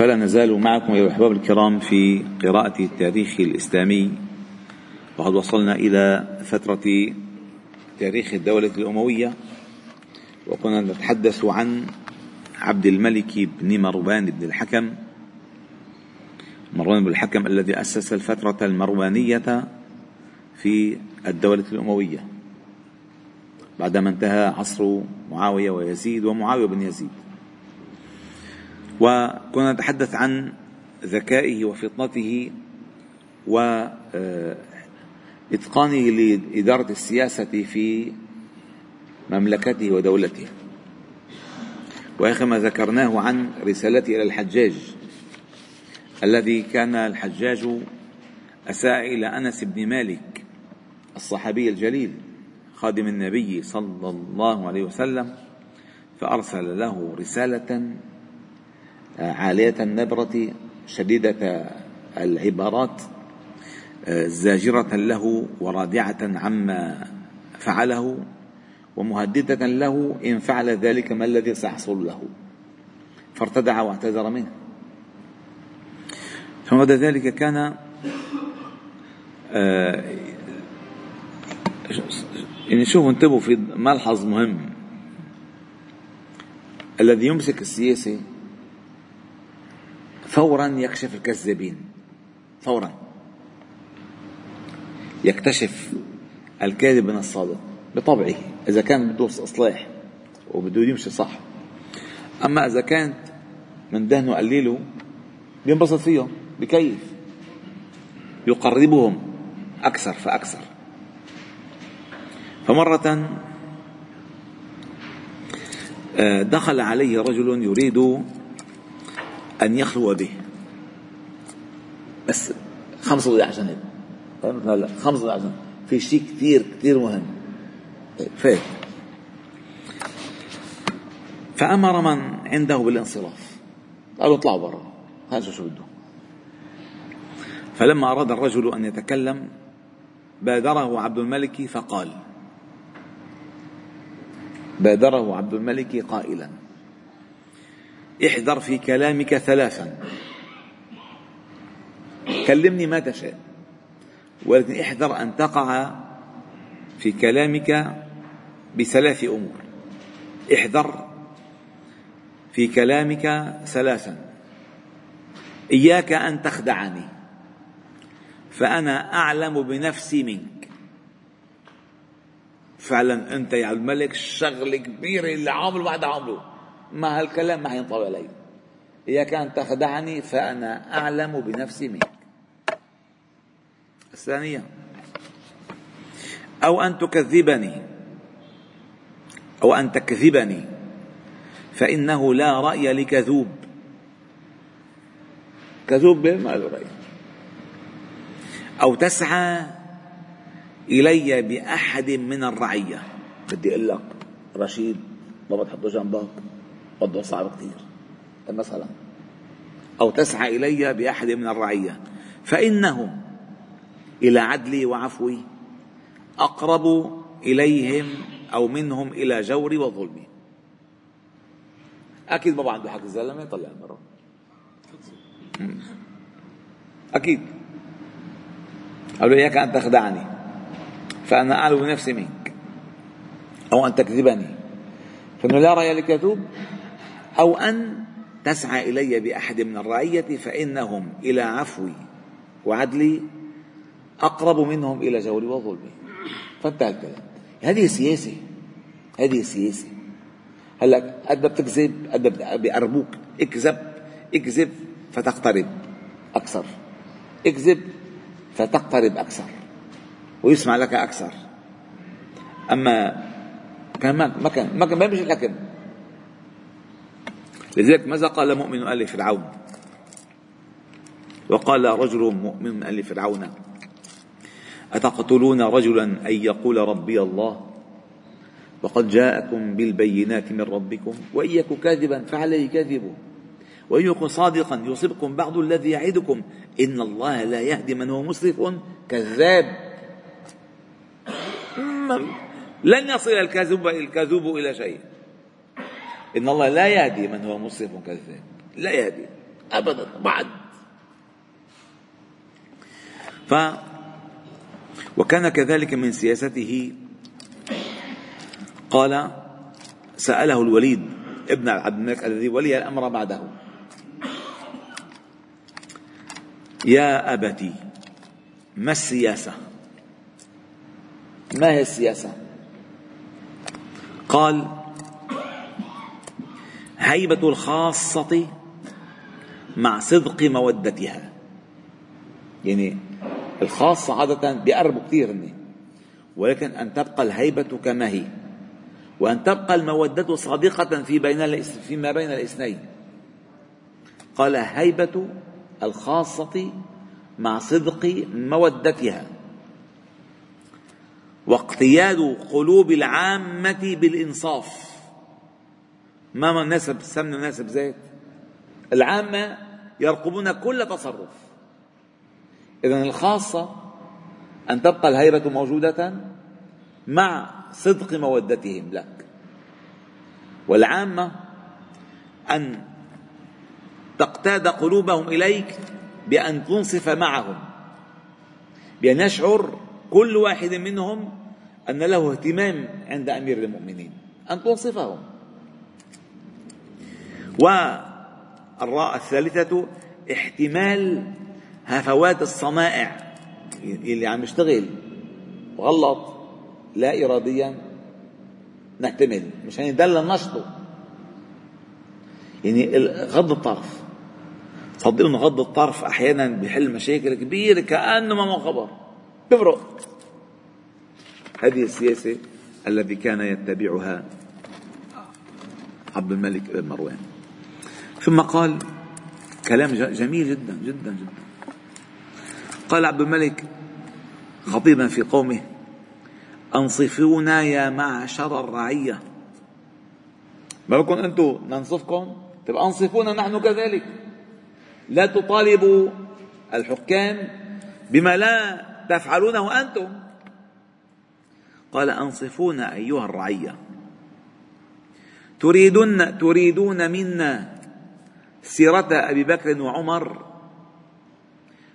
فلا نزال معكم أيها الأحباب الكرام في قراءة التاريخ الإسلامي. وقد وصلنا إلى فترة تاريخ الدولة الأموية وكنا نتحدث عن عبد الملك بن مروان بن الحكم. مروان بن الحكم الذي أسس الفترة المروانية في الدولة الأموية بعدما انتهى عصر معاوية ويزيد ومعاوية بن يزيد. وكنا نتحدث عن ذكائه وفطنته وإتقانه لإدارة السياسة في مملكته ودولته. وآخر ما ذكرناه عن رسالته إلى الحجاج الذي كان الحجاج أساء إلى أنس بن مالك الصحابي الجليل خادم النبي صلى الله عليه وسلم فأرسل له رسالة عالية النبرة شديدة العبارات زاجرة له ورادعة عما فعله ومهددة له إن فعل ذلك ما الذي سيحصل له. فارتدع واعتذر منه. ثم بعد ذلك كان آه، يعني شوفوا انتبهوا في ملحظ مهم. الذي يمسك السياسة فورا يكشف الكذابين. فورا. يكتشف الكاذب من الصادق بطبعه إذا كان بده إصلاح وبده يمشي صح. أما إذا كانت من دهنه قليله بينبسط فيهم بكيف. يقربهم أكثر فأكثر. فمرة آه، دخل عليه رجل يريد أن يخلو به. بس خمس عشان هيك فهمت هلا خمس دقائق عشان في شيء كثير كثير مهم. فات فأمر من عنده بالانصراف قالوا اطلعوا برا. هذا شو بده. فلما أراد الرجل أن يتكلم بادره عبد الملك فقال بادره عبد الملك قائلا. احذر في كلامك ثلاثا. كلمني ما تشاء ولكن احذر أن تقع في كلامك بثلاث أمور. احذر في كلامك ثلاثا. إياك أن تخدعني فأنا أعلم بنفسي منك. فعلا أنت يا الملك شغلة كبيرة اللي عامله بعد عامله. ما هالكلام ما حينطبق علي. إياك أن تخدعني فأنا أعلم بنفسي منك. الثانية. أو أن تكذبني. أو أن تكذبني. فإنه لا رأي لكذوب. كذوب ما له رأي. أو تسعى إلي بأحد من الرعية. بدي أقول لك رشيد ما بتحطه جنبك. وضعه صعب كثير مثلا. أو تسعى إلي بأحد من الرعية. فإنهم إلى عدلي وعفوي أقرب إليهم أو منهم إلى جوري وظلمي. أكيد بابا عنده حق الزلمة يطلع المرة أكيد. قالوا إياك أن تخدعني. فأنا أعلم بنفسي منك. أو أن تكذبني. فإنه لا رأي لكذوب أو أن تسعى إلي بأحد من الرعية فإنهم إلى عفوي وعدلي أقرب منهم إلى جوري وظلمي فانتهى الكلام هذه سياسة. هذه سياسة. هلا قد بتكذب قد بيقربوك اكذب اكذب فتقترب أكثر. اكذب فتقترب أكثر. ويسمع لك أكثر. أما كان ما كان ما كان ما بيمشي الحكم لذلك ماذا قال مؤمن آل فرعون؟ وقال رجل مؤمن من آل فرعون أتقتلون رجلا أن يقول ربي الله؟ وقد جاءكم بالبينات من ربكم وإن يك كاذبا فعليه كذبه وإن يكن صادقا يصبكم بعض الذي يعدكم. إن الله لا يهدي من هو مسرف كذاب. لن يصل الكذوب الكذوب إلى شيء. إن الله لا يهدي من هو مسرف كذاب. لا يهدي. أبدا. بعد. ف وكان كذلك من سياسته. قال سأله الوليد ابن عبد الملك الذي ولي الأمر بعده. يا أبتي ما السياسة؟ ما هي السياسة؟ قال هيبة الخاصة مع صدق مودتها. يعني الخاصة عادة بيقربوا كثير هن ولكن أن تبقى الهيبة كما هي. وأن تبقى المودة صادقة في بين فيما بين الاثنين. قال هيبة الخاصة مع صدق مودتها. واقتياد قلوب العامة بالإنصاف. ما ناسب سمن ناسب زيت؟ العامة يرقبون كل تصرف. إذا الخاصة أن تبقى الهيبة موجودة مع صدق مودتهم لك. والعامة أن تقتاد قلوبهم إليك بأن تنصف معهم. بأن يشعر كل واحد منهم أن له اهتمام عند أمير المؤمنين. أن تنصفهم. والراء الثالثة احتمال هفوات الصنائع. اللي عم يشتغل غلط لا إراديا نحتمل مشان يدلل نشطه يعني غض الطرف. صدقوا انه غض الطرف أحيانا بيحل مشاكل كبيرة كانه ما خبر. بفرق. هذه السياسة التي كان يتبعها عبد الملك بن مروان. ثم قال كلام جميل جدا جدا جدا. قال عبد الملك خطيبا في قومه أنصفونا يا معشر الرعية. ما بكون أنتم ننصفكم؟ تبقى أنصفونا نحن كذلك. لا تطالبوا الحكام بما لا تفعلونه أنتم. قال أنصفونا أيها الرعية. تريدون تريدون منا سيرة أبي بكر وعمر.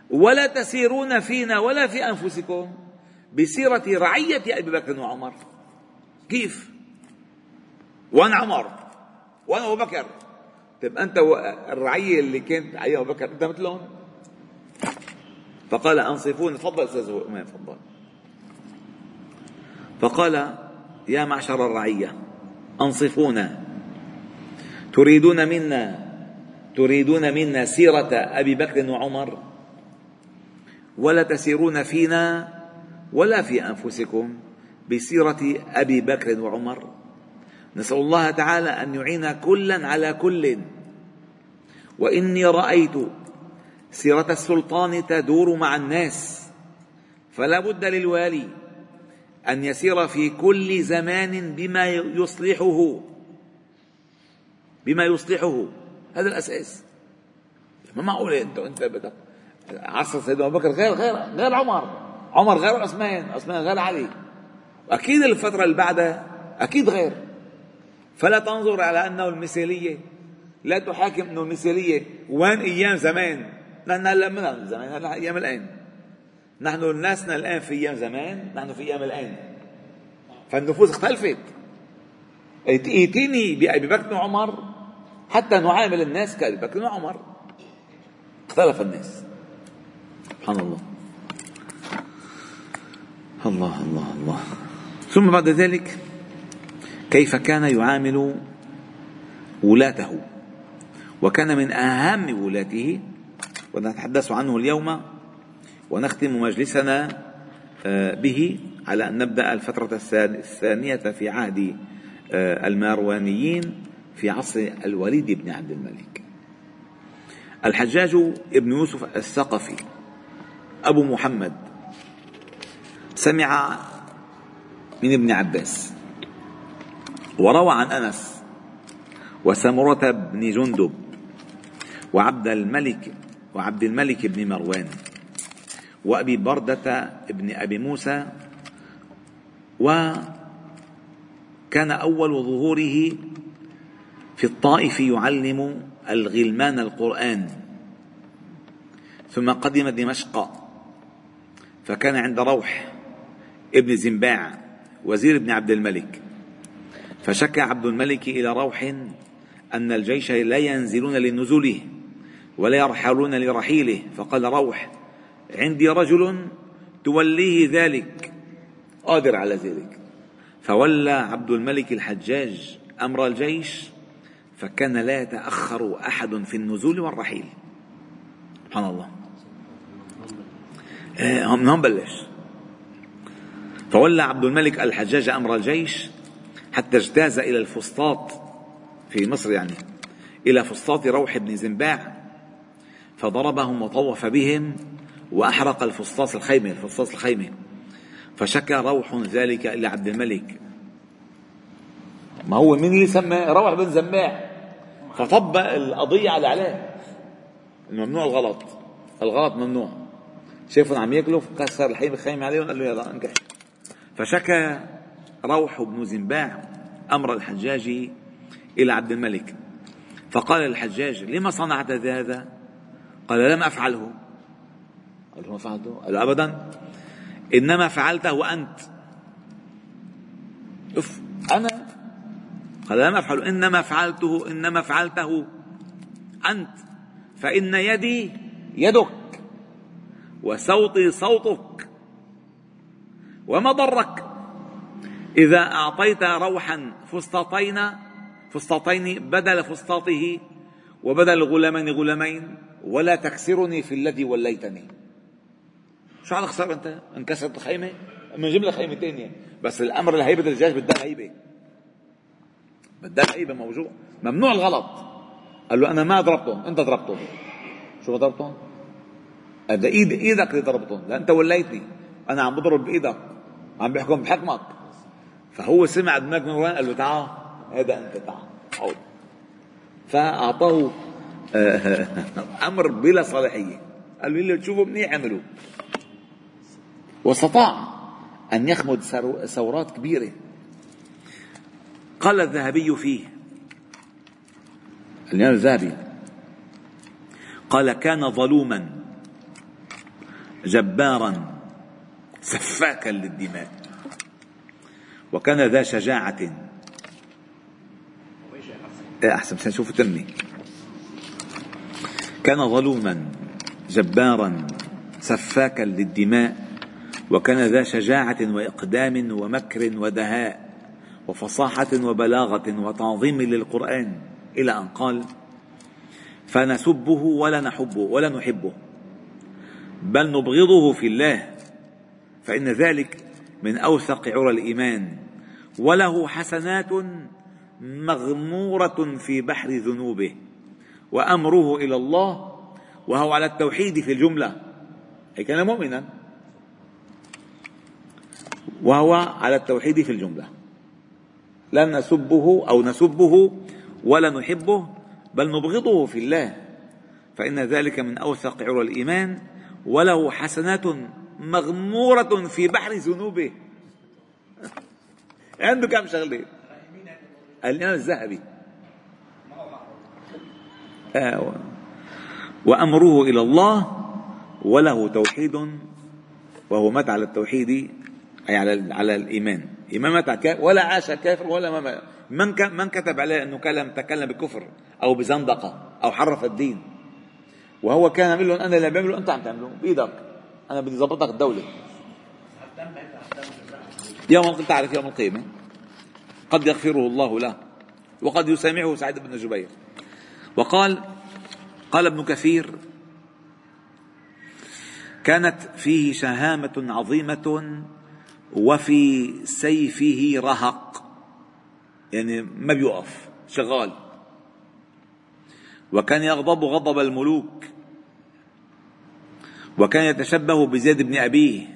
ولا تسيرون فينا ولا في أنفسكم بسيرة رعية أبي بكر وعمر. كيف؟ وأنا عمر وأنا أبو بكر. طيب أنت الرعية اللي كانت عليها أبو بكر أنت مثلهم فقال أنصفون تفضل أستاذ أمام تفضل. فقال يا معشر الرعية أنصفونا. تريدون منا تريدون منا سيرة أبي بكر وعمر؟ ولا تسيرون فينا ولا في أنفسكم بسيرة أبي بكر وعمر؟ نسأل الله تعالى أن يعين كلا على كل. وإني رأيت سيرة السلطان تدور مع الناس فلا بد للوالي أن يسير في كل زمان بما يصلحه بما يصلحه. هذا الأساس. ما معقول أنت أنت بدك عصر سيدنا أبو بكر غير غير غير عمر. عمر غير عثمان عثمان غير علي. أكيد الفترة اللي بعدها أكيد غير. فلا تنظر على أنه المثالية. لا تحاكم أنه المثالية. وين أيام زمان؟ نحن هلا من زمان هلا أيام الآن. نحن ناسنا الآن في أيام زمان نحن في أيام الآن. فالنفوس اختلفت. ائتيني بأبي بكر وعمر حتى نعامل الناس كأبي بكر وعمر. اختلف الناس. سبحان الله. الله الله الله. ثم بعد ذلك كيف كان يعامل ولاته؟ وكان من أهم ولاته ونتحدث عنه اليوم ونختم مجلسنا آه، به على أن نبدأ الفترة الثانية في عهد آه، الماروانيين. في عصر الوليد بن عبد الملك. الحجاج ابن يوسف الثقفي أبو محمد سمع من ابن عباس وروى عن أنس وسمرة بن جندب وعبد الملك وعبد الملك بن مروان وأبي بردة بن أبي موسى وكان أول ظهوره في الطائف يعلم الغلمان القرآن. ثم قدم دمشق فكان عند روح ابن زنباع وزير ابن عبد الملك. فشكى عبد الملك إلى روح أن الجيش لا ينزلون لنزوله ولا يرحلون لرحيله. فقال روح عندي رجل توليه ذلك. قادر على ذلك. فولى عبد الملك الحجاج أمر الجيش فكان لا يتأخر أحد في النزول والرحيل. سبحان الله. آه، من هون بلش. فولى عبد الملك الحجاج أمر الجيش حتى اجتاز إلى الفسطاط في مصر يعني إلى فسطاط روح بن زنباع فضربهم وطوف بهم وأحرق الفسطاط الخيمة الفسطاط الخيمة. فشكى روح ذلك إلى عبد الملك. ما هو مين اللي سمى روح بن زنباع فطبق القضية على عليه ممنوع الغلط. الغلط ممنوع. شايفهم عم ياكلوا كسر الحين الخيمة عليهم قال له يلا انكح فشكى روح بن زنباع أمر الحجاج إلى عبد الملك. فقال الحجاج لما صنعت هذا؟ قال لم أفعله. قال له ما فعلته قال أبدا. إنما فعلته أنت. أف أنا قال لم أفعل إنما فعلته إنما فعلته. أنت فإن يدي يدك وصوتي صوتك وما ضرك إذا أعطيت روحا فسطاطين فسطاطين بدل فسطاطه وبدل غلامين غلامين ولا تكسرني في الذي وليتني. شو على خسارة أنت؟ انكسرت الخيمة من لك خيمة ثانية بس الأمر لهيبة الرجال بدها هيبة. بدها هيبة موجود ممنوع الغلط. قال له أنا ما ضربتهم. أنت ضربتهم. شو ضربتهم؟ هذا ايد إيدك اللي ضربتهم. لا أنت وليتني. أنا عم بضرب بإيدك. عم بحكم بحكمك. فهو سمع دماغ من وين؟ قال له تعال. هذا أنت تعال. فأعطاه آه، أمر بلا صلاحية. قال له اللي تشوفه منيح اعملوا واستطاع أن يخمد ثورات كبيرة. قال الذهبي فيه. الإمام الذهبي. قال كان ظلوما جبارا سفاكا للدماء. وكان ذا شجاعة. إيه، أحسن سنشوف تمي. كان ظلوما جبارا سفاكا للدماء. وكان ذا شجاعة وإقدام ومكر ودهاء. وفصاحة وبلاغة وتعظيم للقرآن إلى أن قال فنسبه ولا نحبه ولا نحبه بل نبغضه في الله فإن ذلك من أوثق عرى الإيمان وله حسنات مغمورة في بحر ذنوبه وأمره إلى الله وهو على التوحيد في الجملة. أي كان مؤمنا. وهو على التوحيد في الجملة. لا نسبه أو نسبه ولا نحبه بل نبغضه في الله. فإن ذلك من أوثق عرى الإيمان وله حسنات مغمورة في بحر ذنوبه عنده كم شغلة؟ الإمام الذهبي. آه وأمره إلى الله وله توحيد وهو مات على التوحيد أي على على الإيمان. إمام مات ولا عاش كافر ولا ما من من كتب عليه أنه كلام تكلم بكفر أو بزندقة أو حرف الدين. وهو كان يعمل لهم أنا اللي بعمله أنت عم تعمله بإيدك. أنا بدي ظبطك الدولة. يوم تعرف يوم القيامة. قد يغفره الله له. وقد يسامحه سعيد بن جبير. وقال قال ابن كثير كانت فيه شهامة عظيمة وفي سيفه رهق. يعني ما بيوقف شغال. وكان يغضب غضب الملوك. وكان يتشبه بزيد بن أبيه.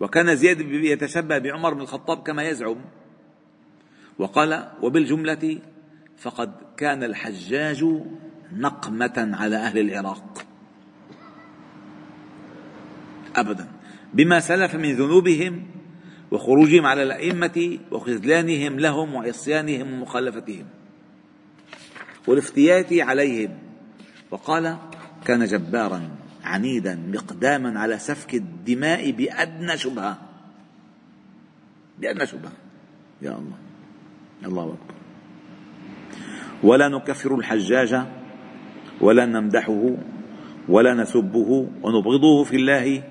وكان زيد يتشبه بعمر بن الخطاب كما يزعم. وقال وبالجملة فقد كان الحجاج نقمة على أهل العراق. أبدا. بما سلف من ذنوبهم وخروجهم على الأئمة وخذلانهم لهم وعصيانهم ومخالفتهم. والافتيات عليهم. وقال كان جبارا عنيدا مقداما على سفك الدماء بأدنى شبهة. بأدنى شبهة. يا الله. الله أكبر. ولا نكفر الحجاج ولا نمدحه ولا نسبه ونبغضه في الله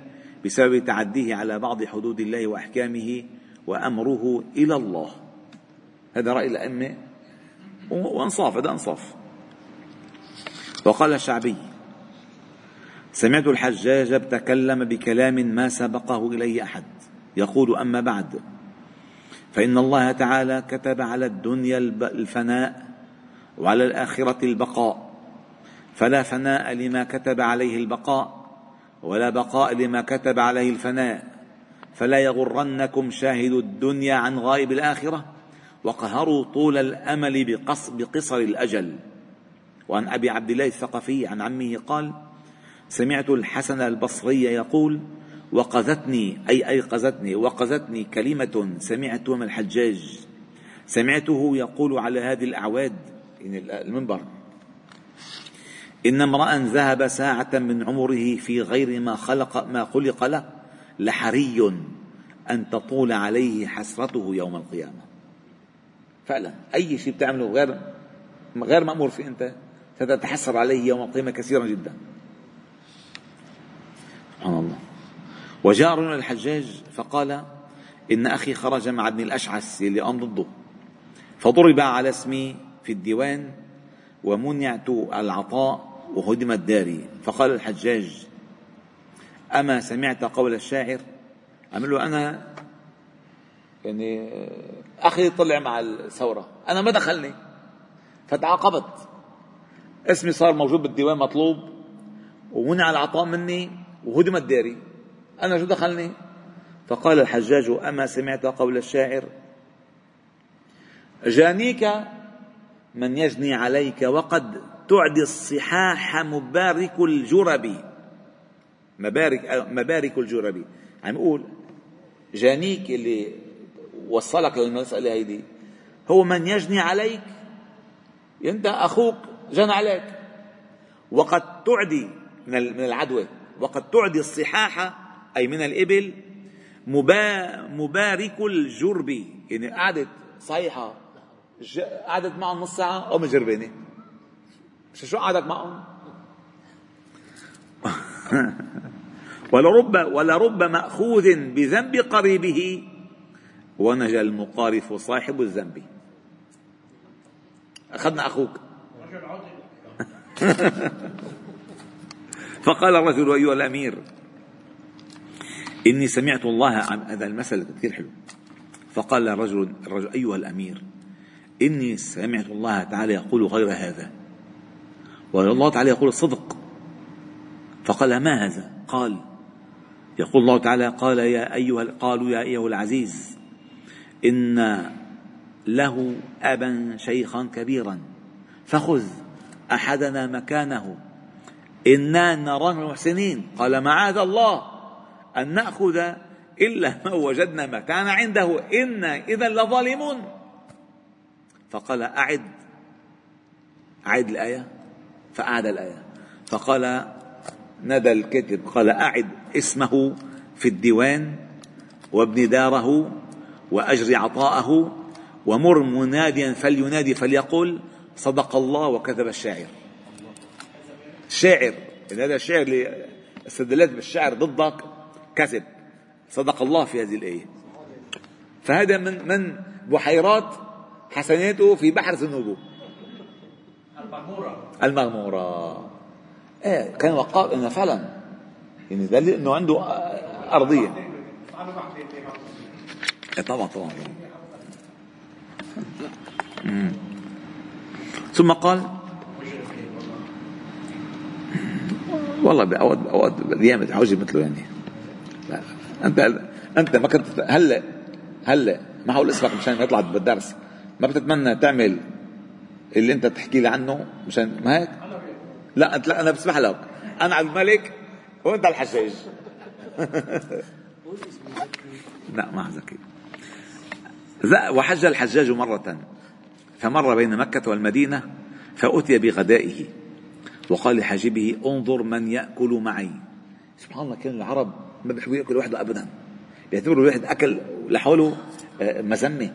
بسبب تعديه على بعض حدود الله وأحكامه وأمره إلى الله. هذا رأي الأئمة وأنصاف هذا أنصاف. وقال الشعبي سمعت الحجاج تكلم بكلام ما سبقه إليه أحد يقول أما بعد فإن الله تعالى كتب على الدنيا الفناء وعلى الآخرة البقاء فلا فناء لما كتب عليه البقاء. ولا بقاء لما كتب عليه الفناء فلا يغرنكم شاهد الدنيا عن غائب الآخرة وقهروا طول الأمل بقصر الأجل. وعن أبي عبد الله الثقفي عن عمه قال سمعت الحسن البصري يقول وقذتني أي أيقظتني وقذتني كلمة سمعتها من الحجاج. سمعته يقول على هذه الأعواد يعني المنبر إن امرأ ذهب ساعة من عمره في غير ما خلق ما خلق له لحري أن تطول عليه حسرته يوم القيامة. فعلا أي شيء بتعمله غير غير مأمور فيه أنت ستتحسر عليه يوم القيامة كثيرا جدا. سبحان الله. وجاء رجل الحجاج فقال إن أخي خرج مع ابن الأشعث اللي قام ضده. فضرب على اسمي في الديوان ومنعت العطاء وهدمت داري فقال الحجاج أما سمعت قول الشاعر؟ عمل له أنا يعني أخي طلع مع الثورة. أنا ما دخلني. فتعاقبت. اسمي صار موجود بالديوان مطلوب ومنع العطاء مني وهدمت داري أنا شو دخلني؟ فقال الحجاج أما سمعت قول الشاعر؟ جانيك من يجني عليك وقد تعدي الصحاح مبارك الجرب. مبارك مبارك الجرب. عم يقول جانيك اللي وصلك للمسألة هيدي هو من يجني عليك أنت أخوك جنى عليك. وقد تعدي من العدوى. وقد تعدي الصحاح أي من الإبل مبارك الجرب. يعني قعدت صيحه قعدت معهم نص ساعة أو مجربانة. مش شو قعدك معهم؟ ولرب ولرب مأخوذ بذنب قريبه ونجا المقارف صاحب الذنب. أخذنا أخوك. فقال الرجل أيها الأمير إني سمعت الله عن هذا المثل كثير حلو. فقال الرجل الرجل أيها الأمير إني سمعت الله تعالى يقول غير هذا. والله تعالى يقول الصدق فقال ما هذا؟ قال يقول الله تعالى قال يا أيها قالوا يا أيها العزيز إن له أبا شيخا كبيرا فخذ أحدنا مكانه. إنا نراه محسنين قال معاذ الله أن نأخذ إلا ما وجدنا مكان عنده. إنا إذا لظالمون. فقال أعد. أعد الآية. فأعد الآية. فقال نادى الكاتب قال أعد اسمه في الديوان وابن داره وأجر عطاءه ومر مناديا فلينادي فليقل صدق الله وكذب الشاعر. الشاعر يعني هذا الشاعر اللي استدلت بالشعر ضدك كذب. صدق الله في هذه الآية. فهذا من من بحيرات حسناته في بحر ذنوبه. المغمورة. إيه كان وقال انه فعلا. يعني دليل إنه عنده أرضية. إيه طبعا طبعا. ثم قال والله بأوقات بأوقات الأيام بتحوجي مثله يعني. لا. انت أنت ما كنت هلا هلأ ما حقول اسمك مشان يطلع بالدرس. ما بتتمنى تعمل اللي انت تحكي لي عنه مشان ما هيك؟ لا انت لا أنا بسمح لك. أنا على الملك وأنت الحجاج. لا ما ذكي وحج الحجاج مرة. فمر بين مكة والمدينة فأتي بغدائه. وقال لحاجبه انظر من يأكل معي. سبحان الله كان العرب ما بيحبوا يأكلوا وحده ابدا. بيعتبروا الواحد أكل لحاله آه، مزمه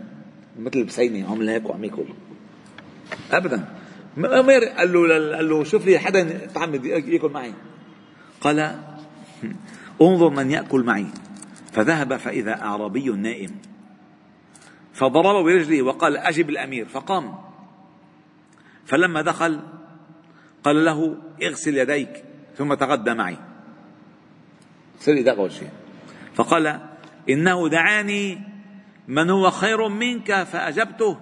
مثل البسينة عم هيك وعم ياكل ابدا. عمر قال له قال له شوف لي حدا طعم يأكل معي. قال انظر من يأكل معي. فذهب فإذا أعرابي نائم. فضربه برجله وقال أجب الأمير. فقام. فلما دخل قال له اغسل يديك. ثم تغدى معي. غسل يديك أول شيء. فقال إنه دعاني. من هو خير منك؟ فأجبته.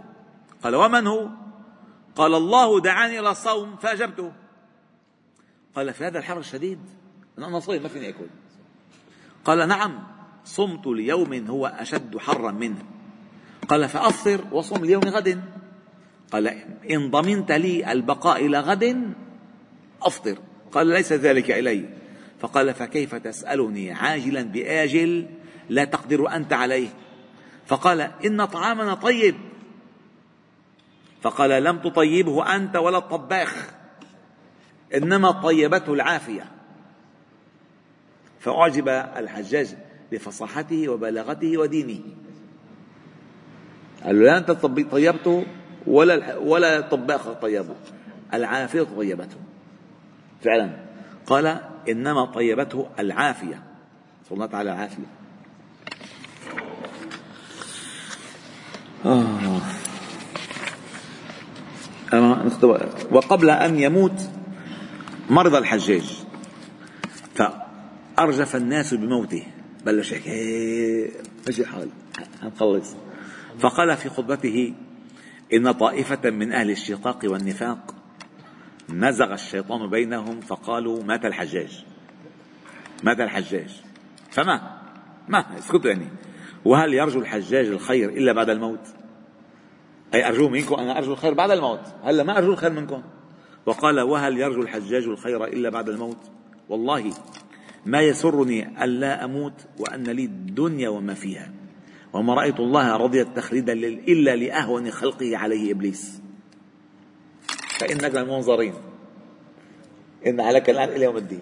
قال ومن هو؟ قال الله دعاني إلى الصوم فأجبته. قال في هذا الحر الشديد أنا صايم ما فيني اكل قال نعم صمت ليوم هو أشد حرا منه. قال فأفطر وصم ليوم غد. قال إن ضمنت لي البقاء إلى غد أفطر. قال ليس ذلك إلي. فقال فكيف تسألني عاجلا بآجل لا تقدر أنت عليه. فقال إن طعامنا طيب. فقال لم تطيبه أنت ولا الطباخ إنما طيبته العافية. فأعجب الحجاج بفصاحته وبلاغته ودينه. قال له لا أنت طيبته ولا ولا الطباخ طيبه العافية طيبته فعلا. قال إنما طيبته العافية. صلى الله تعالى العافية. آه. وقبل أن يموت مرض الحجاج. فأرجف الناس بموته. بلش هيك ماشي الحال هنخلص. فقال في خطبته إن طائفة من أهل الشقاق والنفاق نزغ الشيطان بينهم فقالوا مات الحجاج. مات الحجاج. فما؟ ما؟ اسكتوا يعني. وهل يرجو الحجاج الخير إلا بعد الموت؟ أي أرجو منكم أنا أرجو الخير بعد الموت. هلا ما أرجو الخير منكم. وقال وهل يرجو الحجاج الخير إلا بعد الموت؟ والله ما يسرني ألا أموت وأن لي الدنيا وما فيها. وما رأيت الله رضي تخليدا إلا لأهون خلقه عليه إبليس. فإنك المنظرين إن عليك الآن إلى يوم الدين.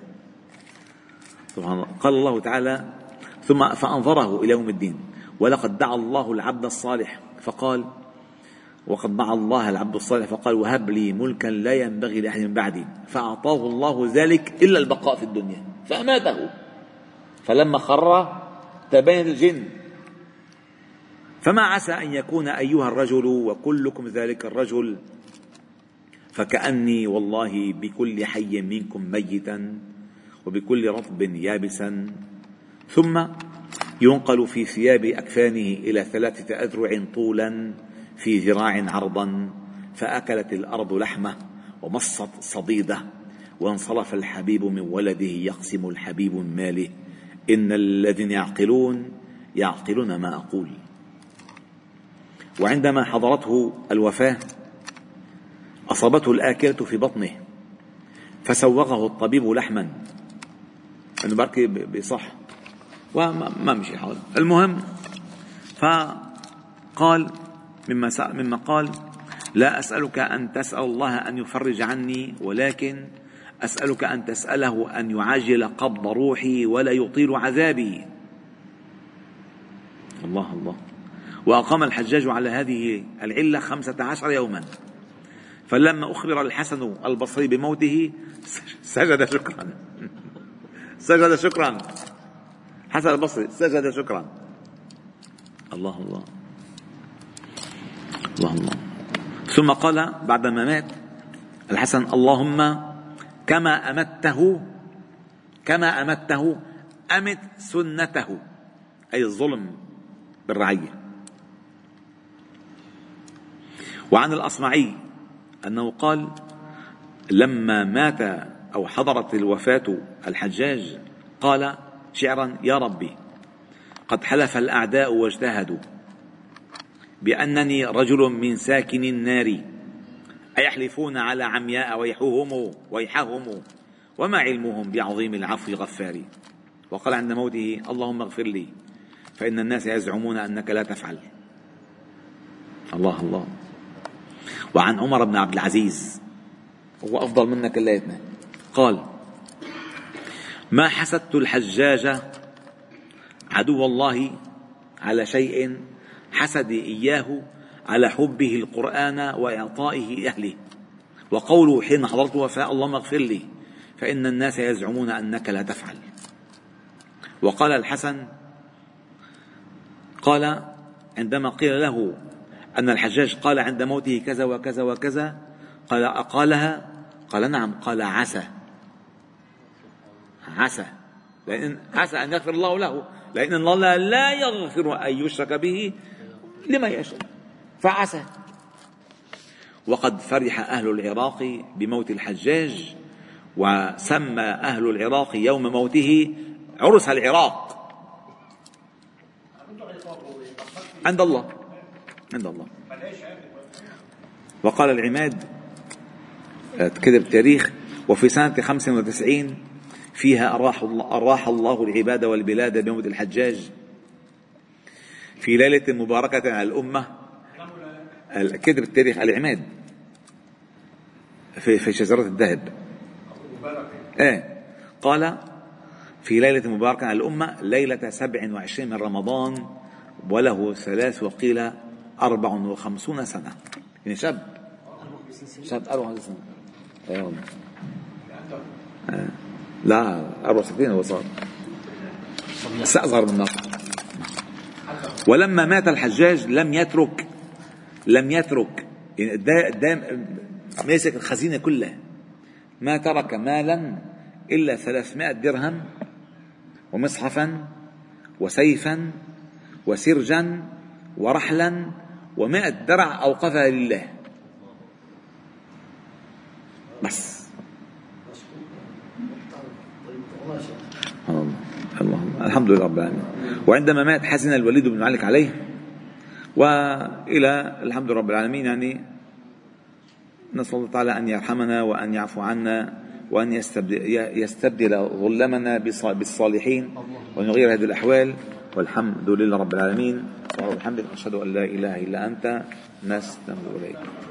سبحان الله. قال الله تعالى ثم فأنظره إلى يوم الدين. ولقد دعا الله العبد الصالح. فقال وقد دعا الله العبد الصالح فقال وهب لي ملكا لا ينبغي لأحد من بعدي فأعطاه الله ذلك إلا البقاء في الدنيا فأماته. فلما خر تبين الجن. فما عسى أن يكون أيها الرجل وكلكم ذلك الرجل فكأني والله بكل حي منكم ميتا وبكل رطب يابسا. ثم ينقل في ثياب أكفانه إلى ثلاثة أذرع طولا في ذراع عرضا فأكلت الأرض لحمة ومصت صديده وانصرف الحبيب من ولده يقسم الحبيب من ماله. إن الذين يعقلون يعقلون ما أقول. وعندما حضرته الوفاة أصابته الآكلة في بطنه فسوغه الطبيب لحما. انه بركي بصح. وما مشي حال المهم فقال مما مما قال لا أسألك أن تسأل الله أن يفرج عني ولكن أسألك أن تسأله أن يعجل قبض روحي ولا يطيل عذابي. الله الله. وأقام الحجاج على هذه العلة خمسة عشر يوما. فلما أخبر الحسن البصري بموته سجد شكرا. سجد شكرا. حسن البصري سجد شكرا. الله الله. الله الله. ثم قال بعدما مات الحسن اللهم كما أمته كما أمته أمت سنته أي الظلم بالرعية. وعن الأصمعي أنه قال لما مات أو حضرت الوفاة الحجاج قال شعرا يا ربي قد حلف الأعداء واجتهدوا بأنني رجل من ساكن النار. أيحلفون على عمياء ويحهم ويحهم وما علمهم بعظيم العفو غفار وقال عند موته اللهم اغفر لي فإن الناس يزعمون أنك لا تفعل. الله الله. وعن عمر بن عبد العزيز هو أفضل منا كلياتنا قال ما حسدت الحجاج عدو الله على شيء حسدي إياه على حبه القرآن وإعطائه أهله وقوله حين حضرت وفاء اللهم اغفر لي فإن الناس يزعمون أنك لا تفعل. وقال الحسن قال عندما قيل له أن الحجاج قال عند موته كذا وكذا وكذا قال أقالها؟ قال نعم قال عسى. عسى. لأن عسى أن يغفر الله له. لأن الله لا يغفر أن يشرك به لما يشاء فعسى. وقد فرح أهل العراق بموت الحجاج وسمى أهل العراق يوم موته عرس العراق. عند الله. عند الله. وقال العماد كذب تاريخ وفي سنة 95 فيها أراح الله, أراح الله العباد والبلاد بموت الحجاج. في ليلة مباركة على الأمة كذب التاريخ العماد في في شجرة الذهب. إيه. قال في ليلة مباركة على الأمة ليلة سبع وعشرين من رمضان وله ثلاث وقيل أربع وخمسون سنة. يعني شاب. شاب أربع وخمسين سنة. إيه والله. آه. لا 64 هو صار. استأصغر من النصر ولما مات الحجاج لم يترك لم يترك يعني ماسك الخزينة كلها ما ترك مالا إلا 300 درهم ومصحفا وسيفا وسرجا ورحلا ومائة درع أوقفها لله بس الله الحمد لله رب العالمين. وعندما مات حزن الوليد بن مالك عليه وإلى الحمد لله رب العالمين يعني نسأل الله تعالى أن يرحمنا وأن يعفو عنا وأن يستبدل, ظلمنا بالصالحين وأن يغير هذه الأحوال. والحمد لله رب العالمين. وبحمدك أشهد أن لا إله إلا أنت نستغفرك. اليك